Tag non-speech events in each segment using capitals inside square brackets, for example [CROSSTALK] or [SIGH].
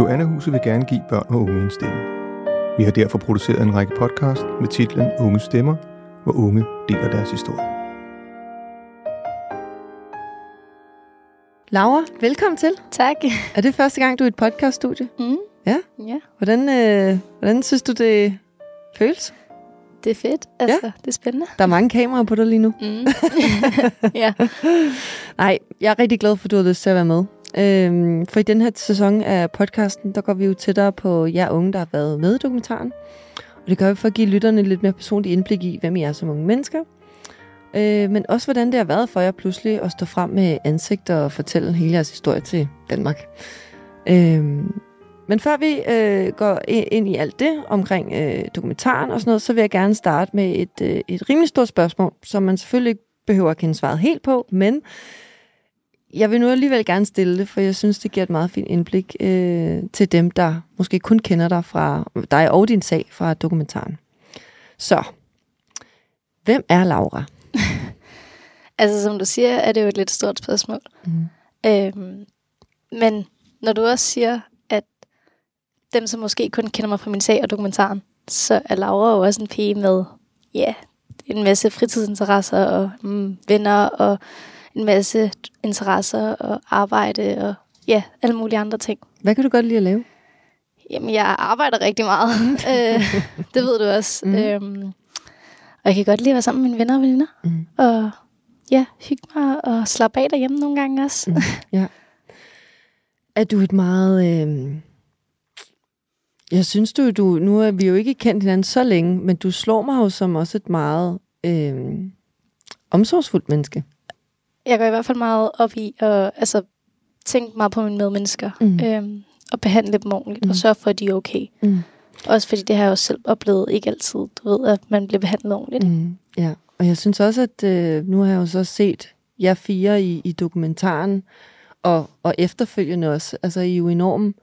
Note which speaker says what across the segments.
Speaker 1: Joanna-huset vil gerne give børn og unge en stemme. Vi har derfor produceret en række podcast med titlen Unge Stemmer, hvor unge deler deres historie.
Speaker 2: Laura, velkommen til.
Speaker 3: Tak.
Speaker 2: Er det første gang, du er i et podcaststudie?
Speaker 3: Mm.
Speaker 2: Ja.
Speaker 3: Ja,
Speaker 2: Hvordan, øh, hvordan synes du, det føles?
Speaker 3: det er fedt. Altså, ja. det er spændende.
Speaker 2: Der er mange kameraer på dig lige nu.
Speaker 3: Mm. [LAUGHS] ja. [LAUGHS]
Speaker 2: Nej, jeg er rigtig glad for, at du har lyst til at være med. Øhm, for i den her sæson af podcasten, der går vi jo tættere på jer unge, der har været med i dokumentaren. Og det gør vi for at give lytterne lidt mere personligt indblik i, hvem I er som unge mennesker. Øh, men også hvordan det har været for jer pludselig at stå frem med ansigter og fortælle hele jeres historie til Danmark. Øh, men før vi øh, går ind i alt det omkring øh, dokumentaren og sådan noget, så vil jeg gerne starte med et, øh, et rimelig stort spørgsmål, som man selvfølgelig ikke behøver at kende svaret helt på, men jeg vil nu alligevel gerne stille det, for jeg synes, det giver et meget fint indblik øh, til dem, der måske kun kender dig fra dig og din sag fra dokumentaren. Så, hvem er Laura? [LAUGHS]
Speaker 3: Altså, som du siger, er det jo et lidt stort spørgsmål.
Speaker 2: Mm.
Speaker 3: Øhm, men når du også siger, at dem, som måske kun kender mig fra min sag og dokumentaren, så er Laura jo også en pige med, ja, en masse fritidsinteresser og mm, venner og en masse interesser og arbejde og ja, alle mulige andre ting.
Speaker 2: Hvad kan du godt lide at lave?
Speaker 3: Jamen, jeg arbejder rigtig meget. [LAUGHS] øh, det ved du også. Mm. Øhm, og jeg kan godt lide at være sammen med mine venner og veninder.
Speaker 2: Mm.
Speaker 3: Og ja, hygge mig og slappe af derhjemme nogle gange også.
Speaker 2: Mm. Ja. Er du et meget... Øh... Jeg synes du, du, nu er vi jo ikke kendt hinanden så længe, men du slår mig jo som også et meget øh... omsorgsfuldt menneske.
Speaker 3: Jeg går i hvert fald meget op i at altså, tænke meget på mine medmennesker.
Speaker 2: Mm.
Speaker 3: Øhm, og behandle dem ordentligt.
Speaker 2: Mm.
Speaker 3: Og sørge for, at de er okay.
Speaker 2: Mm.
Speaker 3: Også fordi det har jeg også selv oplevet ikke altid. Du ved, at man bliver behandlet ordentligt. Mm,
Speaker 2: ja, og jeg synes også, at øh, nu har jeg jo så set jer fire i, i dokumentaren, og, og efterfølgende også. Altså, I er jo enormt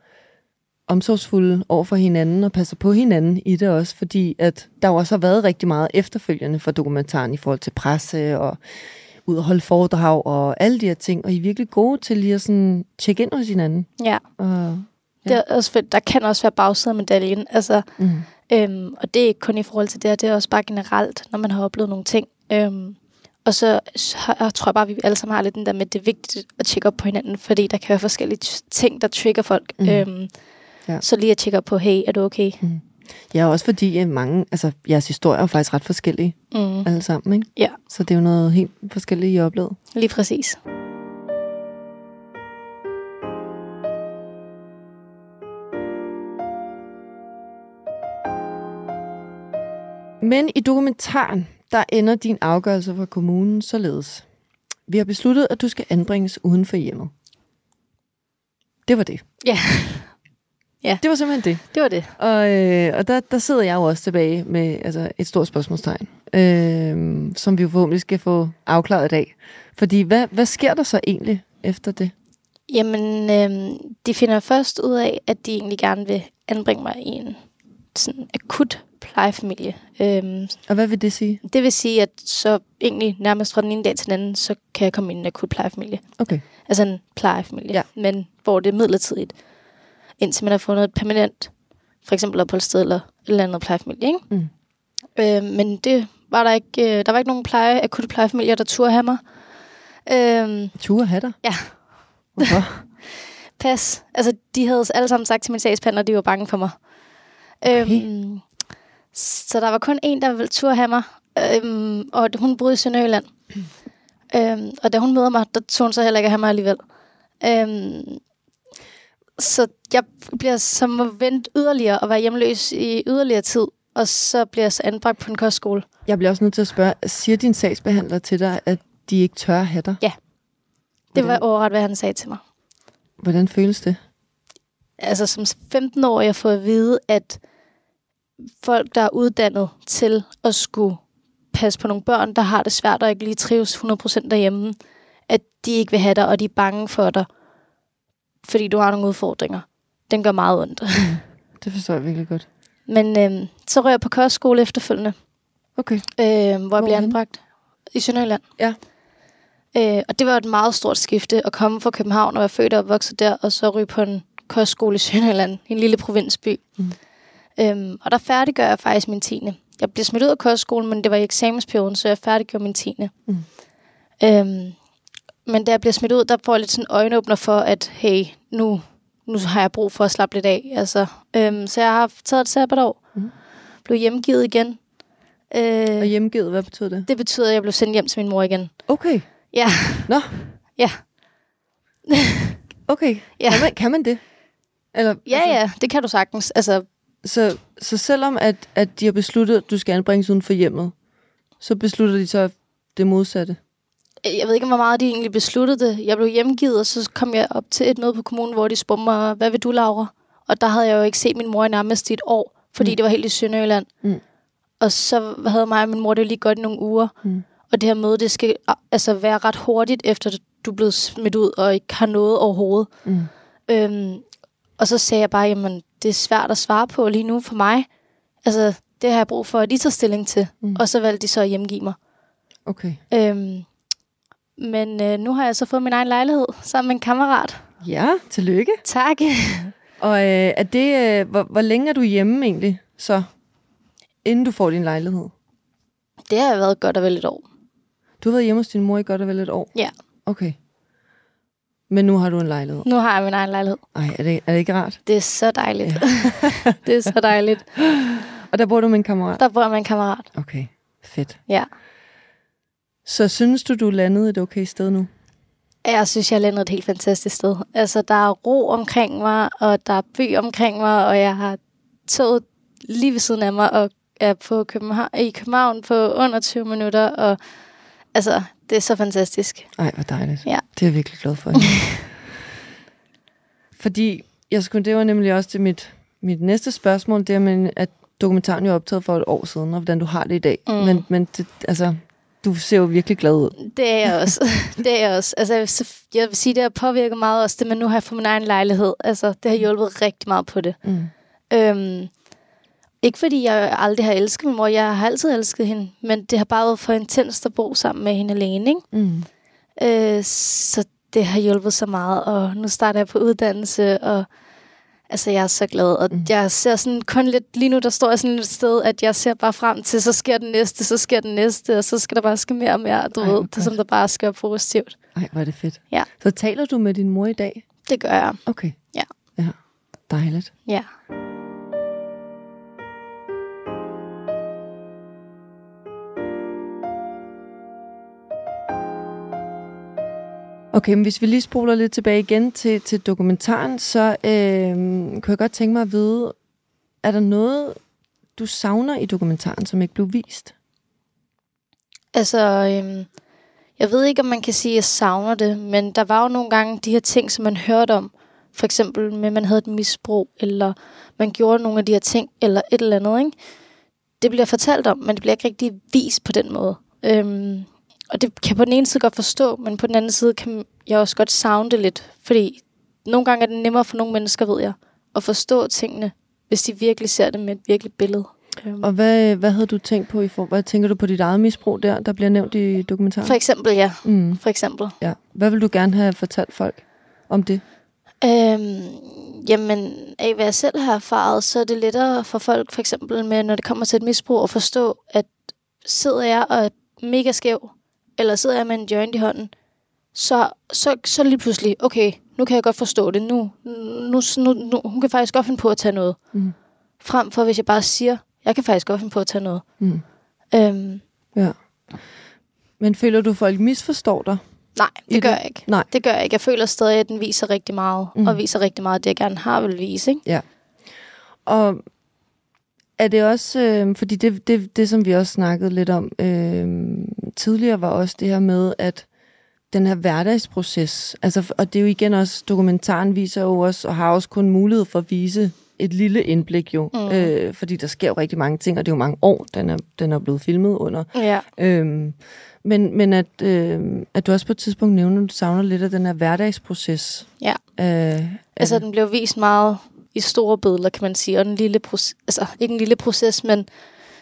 Speaker 2: omsorgsfulde over for hinanden, og passer på hinanden i det også, fordi at der jo også har været rigtig meget efterfølgende for dokumentaren i forhold til presse, og ud og holde foredrag, og alle de her ting, og I er virkelig gode til lige at sådan tjekke ind hos hinanden.
Speaker 3: Ja,
Speaker 2: Og,
Speaker 3: det er også fedt. Der kan også være bagsiden af medaljen. Altså,
Speaker 2: mm,
Speaker 3: Øhm, og det er ikke kun i forhold til det her, det er også bare generelt, når man har oplevet nogle ting. Øhm, og så har, jeg tror jeg bare, at vi alle sammen har lidt den der med, at det er vigtigt at tjekke op på hinanden, fordi der kan være forskellige ting, der trigger folk.
Speaker 2: Mm.
Speaker 3: Mm. Øhm,
Speaker 2: Ja.
Speaker 3: ja. Så lige at tjekke op på, hey, er du okay?
Speaker 2: Ja, også fordi mange, altså jeres historier er faktisk ret forskellige,
Speaker 3: Mm.
Speaker 2: alle sammen, ikke?
Speaker 3: Ja,
Speaker 2: Så det er jo noget helt forskelligt, I har oplevet.
Speaker 3: lige præcis.
Speaker 2: Men i dokumentaren, der ender din afgørelse fra kommunen således. Vi har besluttet, at du skal anbringes uden for hjemmet. Det var det.
Speaker 3: Ja,
Speaker 2: Det var simpelthen det.
Speaker 3: det var det.
Speaker 2: Og, øh, og der, der sidder jeg jo også tilbage med altså, et stort spørgsmålstegn, øh, som vi jo forhåbentlig skal få afklaret i dag. Fordi hvad, hvad sker der så egentlig efter det?
Speaker 3: Jamen, øhm, de finder først ud af, at de egentlig gerne vil anbringe mig i en sådan akut plejefamilie. Øhm,
Speaker 2: Og hvad vil det sige?
Speaker 3: det vil sige, at så egentlig nærmest fra den ene dag til den anden, så kan jeg komme i en akut plejefamilie.
Speaker 2: Okay.
Speaker 3: Altså en plejefamilie,
Speaker 2: Ja.
Speaker 3: men hvor det er midlertidigt, indtil man har fundet et permanent, for eksempel opholdssted eller et eller andet plejefamilie. Ikke?
Speaker 2: Mm.
Speaker 3: Øh, men det var der ikke, øh, der var ikke nogen pleje, akutte plejefamilier, der turde have mig. Øh,
Speaker 2: Ture hatter?
Speaker 3: Ja.
Speaker 2: Hvorfor? [LAUGHS]
Speaker 3: pas. Altså, de havde alle sammen sagt til min sagsbehandler, at de var bange for mig. Øhm, så der var kun en, der ville turde have mig, øhm, og hun boede i Sønderjylland. øhm, og da hun møder mig, der tog hun så heller ikke at have mig alligevel. Øhm, så jeg bliver som vente yderligere og være hjemløs i yderligere tid, og så bliver jeg så anbragt på en kostskole.
Speaker 2: Jeg bliver også nødt til at spørge, siger din sagsbehandler til dig, at de ikke tør have dig?
Speaker 3: Ja. Det var
Speaker 2: Hvordan?
Speaker 3: overret, hvad han sagde til mig.
Speaker 2: Hvordan føles det?
Speaker 3: altså som 15 år, jeg får at vide, at folk, der er uddannet til at skulle passe på nogle børn, der har det svært og ikke lige trives 100% derhjemme, at de ikke vil have dig, og de er bange for dig, fordi du har nogle udfordringer. Den gør meget ondt. [LAUGHS]
Speaker 2: Det forstår jeg virkelig godt.
Speaker 3: Men øhm, så rører jeg på kostskole efterfølgende,
Speaker 2: Okay.
Speaker 3: øh, hvor jeg bliver
Speaker 2: Hvorhenne?
Speaker 3: anbragt i Sønderjylland.
Speaker 2: Ja.
Speaker 3: Øh, og det var et meget stort skifte at komme fra København og være født og opvokset der, og så ryge på en kostskole i Sønderjylland, en lille provinsby. Mm. Øhm, og der færdiggør jeg faktisk min 10. Jeg blev smidt ud af kostskolen, men det var i eksamensperioden, så jeg færdiggjorde min 10. Mm. Øhm, men da jeg bliver smidt ud, der får jeg lidt sådan øjenåbner for, at hey, nu, nu har jeg brug for at slappe lidt af. Altså, øhm, så jeg har taget et sabbatår. Mm. Blev hjemgivet igen.
Speaker 2: Øh, og hjemgivet, hvad betyder det?
Speaker 3: Det betyder, at jeg blev sendt hjem til min mor igen.
Speaker 2: Okay.
Speaker 3: Ja.
Speaker 2: Nå. [LAUGHS]
Speaker 3: Ja.
Speaker 2: okay. [LAUGHS] Ja. Kan, man, kan man det?
Speaker 3: Eller, ja, altså, ja, det kan du sagtens. Altså,
Speaker 2: så, så selvom at, at de har besluttet, at du skal anbringes uden for hjemmet, så beslutter de så det modsatte?
Speaker 3: Jeg ved ikke, hvor meget de egentlig besluttede det. Jeg blev hjemgivet, og så kom jeg op til et møde på kommunen, hvor de spurgte mig, hvad vil du, Laura? Og der havde jeg jo ikke set min mor i nærmest et år, fordi mm. det var helt i Sønderjylland. Mm. Og så havde mig og min mor det lige godt i nogle uger. Mm. Og det her møde, det skal altså være ret hurtigt, efter du er blevet smidt ud og ikke har noget overhovedet. Mm. Øhm, og så sagde jeg bare, jamen, det er svært at svare på lige nu for mig. Altså, det har jeg brug for, at de tager stilling til. Mm. Og så valgte de så at hjemgive mig.
Speaker 2: Okay.
Speaker 3: Øhm, men øh, nu har jeg så fået min egen lejlighed sammen med en kammerat.
Speaker 2: Ja, tillykke.
Speaker 3: Tak. [LAUGHS]
Speaker 2: Og øh, er det, øh, hvor, hvor længe er du hjemme egentlig, så, inden du får din lejlighed?
Speaker 3: Det har været godt og vel et år.
Speaker 2: Du har været hjemme hos din mor i godt og vel et år?
Speaker 3: Ja.
Speaker 2: Okay. Men nu har du en lejlighed?
Speaker 3: Nu har jeg min egen lejlighed.
Speaker 2: Ej, er det, er det ikke rart?
Speaker 3: Det er så dejligt. Ja. [LAUGHS] det er så dejligt.
Speaker 2: Og der bor du med en kammerat?
Speaker 3: Der bor jeg med en kammerat.
Speaker 2: Okay, fedt.
Speaker 3: Ja.
Speaker 2: Så synes du, du landede et okay sted nu?
Speaker 3: Jeg synes, jeg landede et helt fantastisk sted. Altså, der er ro omkring mig, og der er by omkring mig, og jeg har toget lige ved siden af mig, og er på København, i København på under 20 minutter, og altså, det er så fantastisk.
Speaker 2: Ej, hvor dejligt.
Speaker 3: Ja.
Speaker 2: Det er jeg virkelig glad for. [LAUGHS] Fordi, jeg skulle, det var nemlig også til mit, mit næste spørgsmål, det er, at dokumentaren jo er optaget for et år siden, og hvordan du har det i dag. Mm. Men, men det, altså, du ser jo virkelig glad ud.
Speaker 3: Det er jeg også. [LAUGHS] det er jeg også. Altså, jeg vil, jeg vil sige, det har påvirket meget også, det, men nu har jeg fået min egen lejlighed. Altså, det har hjulpet rigtig meget på det. Mm. Øhm, ikke fordi jeg aldrig har elsket min mor, jeg har altid elsket hende, men det har bare været for intenst at bo sammen med hende alene, ikke? Mm. Øh, så det har hjulpet så meget, og nu starter jeg på uddannelse, og altså jeg er så glad, og mm. jeg ser sådan kun lidt, lige nu der står jeg sådan et sted, at jeg ser bare frem til, så sker den næste, så sker den næste, og så skal der bare ske mere og mere, du Ej, ved, det som der bare sker positivt.
Speaker 2: Ej, hvor er det fedt.
Speaker 3: Ja.
Speaker 2: Så taler du med din mor i dag?
Speaker 3: Det gør jeg.
Speaker 2: Okay.
Speaker 3: Ja.
Speaker 2: Ja, dejligt.
Speaker 3: Ja.
Speaker 2: Okay, men hvis vi lige spoler lidt tilbage igen til, til dokumentaren, så øh, kunne jeg godt tænke mig at vide, er der noget, du savner i dokumentaren, som ikke blev vist?
Speaker 3: Altså, øh, jeg ved ikke, om man kan sige, at jeg savner det, men der var jo nogle gange de her ting, som man hørte om. For eksempel med, at man havde et misbrug, eller man gjorde nogle af de her ting, eller et eller andet, ikke? Det bliver fortalt om, men det bliver ikke rigtig vist på den måde. Øhm, og det kan jeg på den ene side godt forstå, men på den anden side kan jeg også godt savne det lidt. Fordi nogle gange er det nemmere for nogle mennesker, ved jeg, at forstå tingene, hvis de virkelig ser det med et virkeligt billede.
Speaker 2: Øhm. Og hvad, hvad havde du tænkt på i for? Hvad tænker du på dit eget misbrug der, der bliver nævnt i dokumentaren?
Speaker 3: For eksempel, ja. Mm. For eksempel.
Speaker 2: Ja. Hvad vil du gerne have fortalt folk om det?
Speaker 3: Øhm, jamen, af hvad jeg selv har erfaret, så er det lettere for folk, for eksempel med, når det kommer til et misbrug, at forstå, at sidder jeg og er mega skæv, eller sidder jeg med en joint i hånden, så, så, så lige pludselig, okay, nu kan jeg godt forstå det. Nu, nu, nu, nu hun kan faktisk godt finde på at tage noget. Mm. Frem for, hvis jeg bare siger, jeg kan faktisk godt finde på at tage noget. Mm. Øhm.
Speaker 2: Ja. Men føler du, folk misforstår dig?
Speaker 3: Nej, det gør det? jeg ikke.
Speaker 2: Nej.
Speaker 3: Det gør jeg ikke. Jeg føler stadig, at den viser rigtig meget, mm. og viser rigtig meget af det, jeg gerne har vil vise. Ikke?
Speaker 2: Ja. Og er det også, øh, fordi det, det, det, som vi også snakkede lidt om øh, tidligere, var også det her med, at den her hverdagsproces, altså, og det er jo igen også, dokumentaren viser jo også, og har også kun mulighed for at vise et lille indblik jo, mm. øh, fordi der sker jo rigtig mange ting, og det er jo mange år, den er, den er blevet filmet under.
Speaker 3: Ja.
Speaker 2: Øhm, men men at, øh, at du også på et tidspunkt nævner, at du savner lidt af den her hverdagsproces.
Speaker 3: Ja. Øh, altså, den blev vist meget i store billeder, kan man sige, og en lille proces, altså ikke en lille proces, men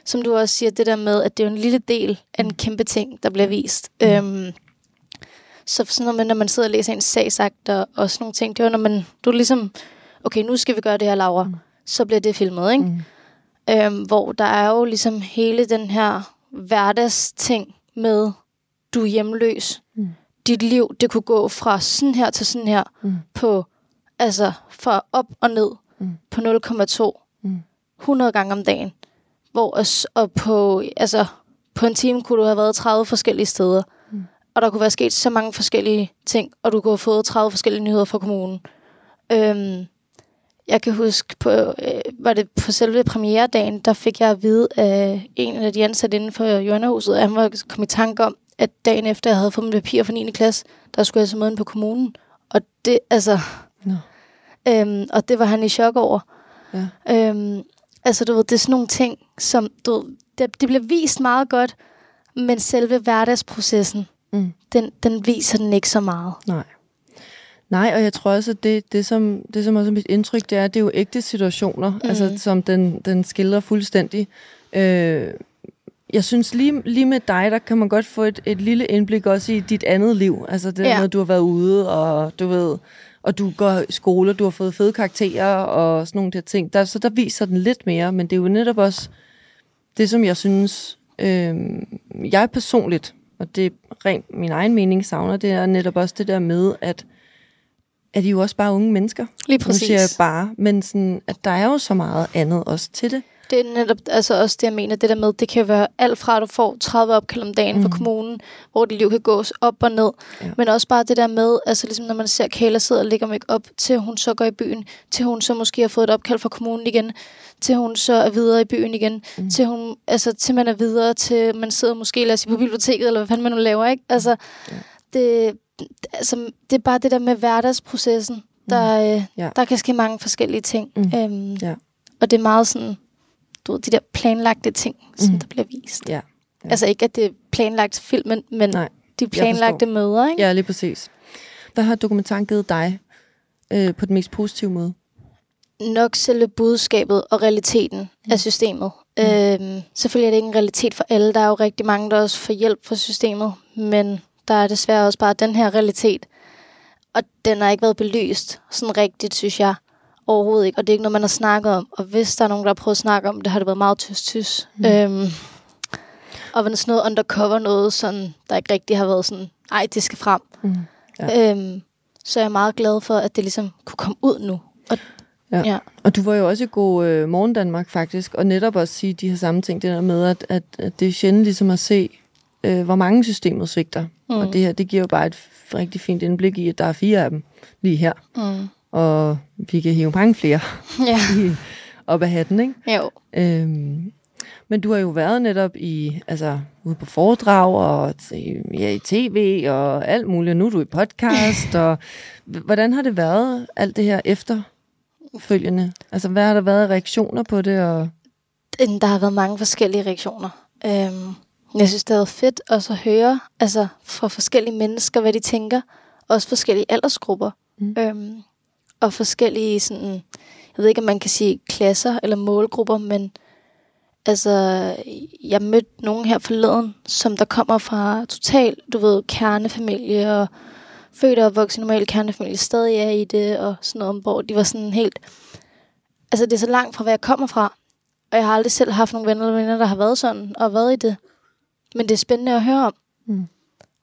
Speaker 3: som du også siger, det der med, at det er en lille del af en kæmpe ting, der bliver vist. Mm. Øhm, så sådan noget med, når man sidder og læser en sagsakter og sådan nogle ting, det var, når man, du ligesom okay, nu skal vi gøre det her, Laura. Mm. Så bliver det filmet, ikke? Mm. Øhm, hvor der er jo ligesom hele den her hverdagsting med, du er hjemløs. Mm. Dit liv, det kunne gå fra sådan her til sådan her mm. på, altså fra op og ned mm. på 0,2 mm. 100 gange om dagen. Hvor, og på, altså, på en time kunne du have været 30 forskellige steder. Mm. Og der kunne være sket så mange forskellige ting, og du kunne have fået 30 forskellige nyheder fra kommunen. Øhm, jeg kan huske, på, øh, var det på selve premieredagen, der fik jeg at vide af en af de ansatte inden for Jørnehuset, at han var kommet i tanke om, at dagen efter jeg havde fået min papir fra 9. klasse, der skulle jeg så møde på kommunen. Og det, altså... Øhm, og det var han i chok over. Ja. Øhm, altså, du ved, det er sådan nogle ting, som... Du ved, det, det bliver vist meget godt, men selve hverdagsprocessen, mm. den, den viser den ikke så meget.
Speaker 2: Nej. Nej, og jeg tror også, at det, det, som, det som også er mit indtryk, det er, at det er jo ægte situationer, mm. altså, som den, den skildrer fuldstændig. Øh, jeg synes lige, lige med dig, der kan man godt få et, et lille indblik også i dit andet liv. Altså det ja. med, du har været ude, og du ved, og du går i skole, og du har fået fede karakterer, og sådan nogle der ting. Der, så der viser den lidt mere, men det er jo netop også det, som jeg synes, øh, jeg personligt, og det er rent min egen mening savner, det er netop også det der med, at er de jo også bare unge mennesker.
Speaker 3: Lige præcis. Nu siger
Speaker 2: jeg bare, men sådan, at der er jo så meget andet også til det.
Speaker 3: Det er netop altså også det, jeg mener, det der med, det kan være alt fra, at du får 30 opkald om dagen mm. fra kommunen, hvor dit liv kan gås op og ned, ja. men også bare det der med, altså ligesom når man ser Kayla sidde og lægger make op til hun så går i byen, til hun så måske har fået et opkald fra kommunen igen, til hun så er videre i byen igen, mm. til hun, altså til man er videre, til man sidder måske, lad os sige, på biblioteket, eller hvad fanden man nu laver, ikke? Altså, ja. det, altså, det er bare det der med hverdagsprocessen. Der, mm. øh, ja. der kan ske mange forskellige ting. Mm. Øhm, ja. Og det er meget sådan, du ved, de der planlagte ting, som mm. der bliver vist. Ja. Ja. Altså ikke, at det er planlagt filmen, men Nej, de planlagte møder, ikke?
Speaker 2: Ja, lige præcis. Hvad har dokumentaren givet dig øh, på den mest positive måde?
Speaker 3: Nok selve budskabet og realiteten mm. af systemet. Mm. Øhm, selvfølgelig er det ikke en realitet for alle. Der er jo rigtig mange, der også får hjælp fra systemet, men der er desværre også bare den her realitet. Og den har ikke været belyst sådan rigtigt, synes jeg. Overhovedet ikke. Og det er ikke noget, man har snakket om. Og hvis der er nogen, der har prøvet at snakke om det, har det været meget tyst-tyst. Mm. Øhm, og sådan noget undercover noget, sådan, der ikke rigtig har været sådan, ej, det skal frem. Mm. Ja. Øhm, så jeg er meget glad for, at det ligesom kunne komme ud nu. Og,
Speaker 2: ja. Ja. og du var jo også i god øh, Morgen Danmark faktisk, og netop også sige de her samme ting, det der med, at, at, at det er sjældent ligesom at se, øh, hvor mange systemet svigter. Mm. Og det her, det giver jo bare et rigtig fint indblik i, at der er fire af dem lige her. Mm. Og vi kan hive mange flere [LAUGHS] ja. op af hatten, ikke?
Speaker 3: Jo.
Speaker 2: Øhm, men du har jo været netop i, altså, ude på foredrag og ja, i tv og alt muligt. Nu er du i podcast. [LAUGHS] og hvordan har det været, alt det her efterfølgende? Altså, hvad har der været reaktioner på det? Og...
Speaker 3: Der har været mange forskellige reaktioner. Øhm, jeg synes, det har været fedt også at høre altså, fra forskellige mennesker, hvad de tænker. Også forskellige aldersgrupper. Mm. Øhm, og forskellige, sådan, jeg ved ikke, om man kan sige klasser eller målgrupper, men altså, jeg mødte nogen her forleden, som der kommer fra total, du ved, kernefamilie og født og opvokset i normal kernefamilie, stadig er i det og sådan noget, hvor de var sådan helt, altså det er så langt fra, hvad jeg kommer fra. Og jeg har aldrig selv haft nogle venner eller venner, der har været sådan og været i det. Men det er spændende at høre om. Mm.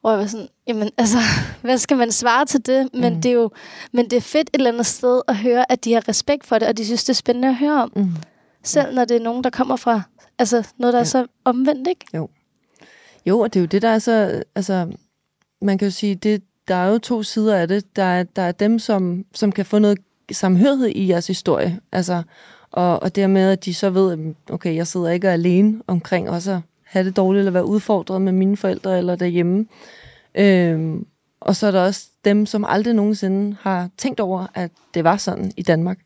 Speaker 3: Hvor jeg var sådan, jamen altså, [LAUGHS] hvad skal man svare til det? Men, mm. det er jo, men det er fedt et eller andet sted at høre, at de har respekt for det, og de synes, det er spændende at høre om. Mm. Selv ja. når det er nogen, der kommer fra altså, noget, der ja. er så omvendt, ikke?
Speaker 2: Jo. Jo, og det er jo det, der er så... Altså, man kan jo sige, det, der er jo to sider af det. Der er, der er dem, som, som kan få noget samhørighed i jeres historie. Altså, og, og dermed, at de så ved, okay, jeg sidder ikke alene omkring også have det dårligt, eller være udfordret med mine forældre eller derhjemme. Øhm, og så er der også dem, som aldrig nogensinde har tænkt over, at det var sådan i Danmark.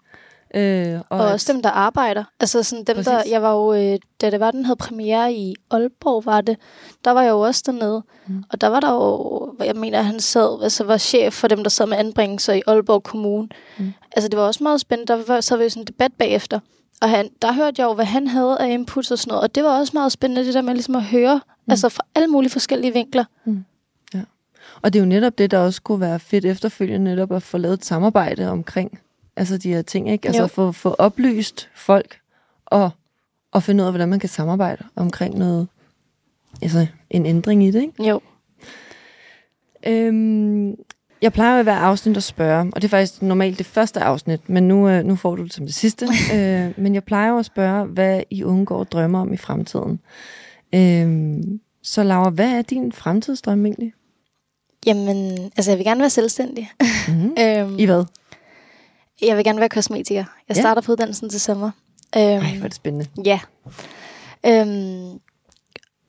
Speaker 3: Øh, og og at, også dem, der arbejder. Altså sådan dem, præcis. der, jeg var jo, øh, da det var, den havde premiere i Aalborg, var det, der var jeg jo også dernede. Mm. Og der var der jo, jeg mener, han sad, altså var chef for dem, der sad med anbringelser i Aalborg Kommune. Mm. Altså det var også meget spændende. Der var, så var jo sådan en debat bagefter. Og han, der hørte jeg jo, hvad han havde af inputs og sådan noget. Og det var også meget spændende, det der med ligesom at høre, mm. altså fra alle mulige forskellige vinkler. Mm.
Speaker 2: Ja. Og det er jo netop det, der også kunne være fedt efterfølgende, netop at få lavet et samarbejde omkring Altså de her ting, ikke? Altså
Speaker 3: Jo.
Speaker 2: få, få oplyst folk og, og finde ud af, hvordan man kan samarbejde omkring noget, altså en ændring i det, ikke?
Speaker 3: Jo.
Speaker 2: Øhm, jeg plejer i hver afsnit at spørge, og det er faktisk normalt det første afsnit, men nu, øh, nu får du det som det sidste. [LAUGHS] øh, men jeg plejer at spørge, hvad I unge går og drømmer om i fremtiden. Øhm, så Laura, hvad er din fremtidsdrøm egentlig?
Speaker 3: Jamen, altså jeg vil gerne være selvstændig.
Speaker 2: Mm-hmm. [LAUGHS]
Speaker 3: øhm,
Speaker 2: I hvad?
Speaker 3: jeg vil gerne være kosmetiker. Jeg
Speaker 2: Ja.
Speaker 3: starter på uddannelsen til sommer. Øhm,
Speaker 2: Ej, hvor er det spændende.
Speaker 3: Ja. Øhm,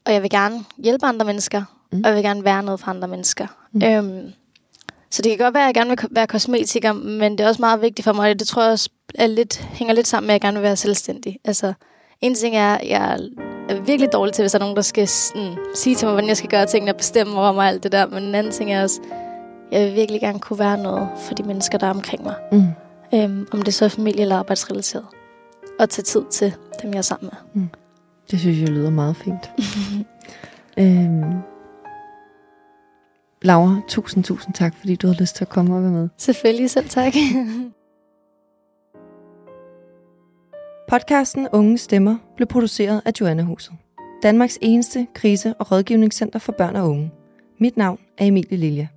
Speaker 3: og jeg vil gerne hjælpe andre mennesker,
Speaker 2: Mm.
Speaker 3: og jeg vil gerne være noget for andre mennesker.
Speaker 2: Mm.
Speaker 3: Øhm, så det kan godt være, at jeg gerne vil være kosmetiker, men det er også meget vigtigt for mig, og det tror jeg også er lidt, hænger lidt sammen med, at jeg gerne vil være selvstændig. Altså, en ting er, at jeg er virkelig dårlig til, hvis der er nogen, der skal sådan, sige til mig, hvordan jeg skal gøre tingene og bestemme over mig alt det der. Men en anden ting er også, jeg vil virkelig gerne kunne være noget for de mennesker, der er omkring mig.
Speaker 2: Mm.
Speaker 3: Øhm, om det så er familie- eller arbejdsrelateret. Og tage tid til dem, jeg er sammen med.
Speaker 2: Det synes jeg lyder meget fint. [LAUGHS] øhm, Laura, tusind, tusind tak, fordi du havde lyst til at komme og være med.
Speaker 3: Selvfølgelig selv tak. [LAUGHS]
Speaker 2: Podcasten Unge Stemmer blev produceret af Joanna Huset. Danmarks eneste krise- og rådgivningscenter for børn og unge. Mit navn er Emilie Lilja.